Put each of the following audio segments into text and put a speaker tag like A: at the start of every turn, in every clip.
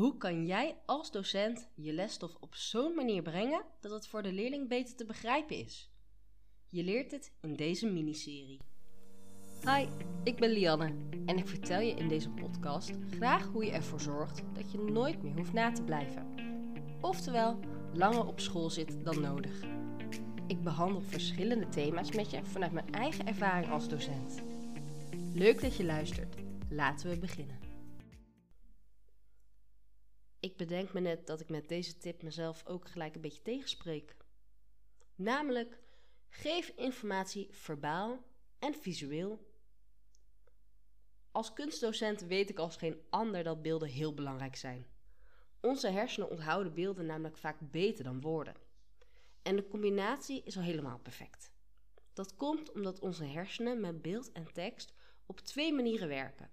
A: Hoe kan jij als docent je lesstof op zo'n manier brengen dat het voor de leerling beter te begrijpen is? Je leert het in deze miniserie.
B: Hi, ik ben Lianne en ik vertel je in deze podcast graag hoe je ervoor zorgt dat je nooit meer hoeft na te blijven. Oftewel, langer op school zit dan nodig. Ik behandel verschillende thema's met je vanuit mijn eigen ervaring als docent. Leuk dat je luistert. Laten we beginnen.
A: Ik bedenk me net dat ik met deze tip mezelf ook gelijk een beetje tegenspreek. Namelijk, geef informatie verbaal en visueel. Als kunstdocent weet ik als geen ander dat beelden heel belangrijk zijn. Onze hersenen onthouden beelden namelijk vaak beter dan woorden. En de combinatie is al helemaal perfect. Dat komt omdat onze hersenen met beeld en tekst op twee manieren werken.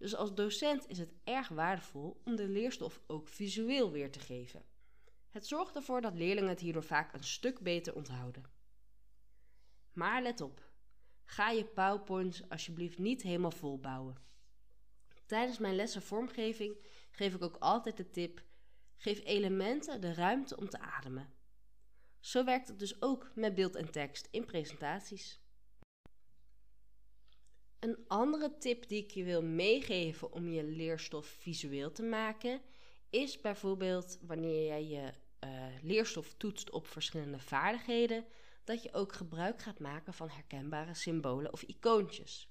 A: Dus als docent is het erg waardevol om de leerstof ook visueel weer te geven. Het zorgt ervoor dat leerlingen het hierdoor vaak een stuk beter onthouden. Maar let op, ga je PowerPoint alsjeblieft niet helemaal vol bouwen. Tijdens mijn lessen vormgeving geef ik ook altijd de tip: geef elementen de ruimte om te ademen. Zo werkt het dus ook met beeld en tekst in presentaties. Een andere tip die ik je wil meegeven om je leerstof visueel te maken, is bijvoorbeeld wanneer jij je uh, leerstof toetst op verschillende vaardigheden, dat je ook gebruik gaat maken van herkenbare symbolen of icoontjes.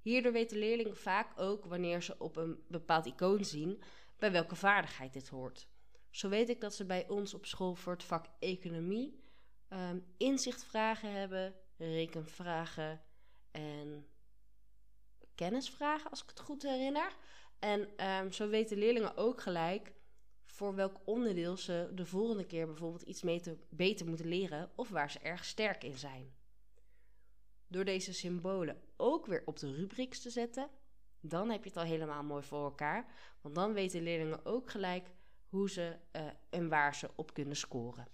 A: Hierdoor weten leerlingen vaak ook wanneer ze op een bepaald icoon zien bij welke vaardigheid dit hoort. Zo weet ik dat ze bij ons op school voor het vak economie um, inzichtvragen hebben, rekenvragen en kennisvragen, als ik het goed herinner. En um, zo weten leerlingen ook gelijk voor welk onderdeel ze de volgende keer bijvoorbeeld iets beter moeten leren of waar ze erg sterk in zijn. Door deze symbolen ook weer op de rubrics te zetten, dan heb je het al helemaal mooi voor elkaar. Want dan weten leerlingen ook gelijk hoe ze uh, en waar ze op kunnen scoren.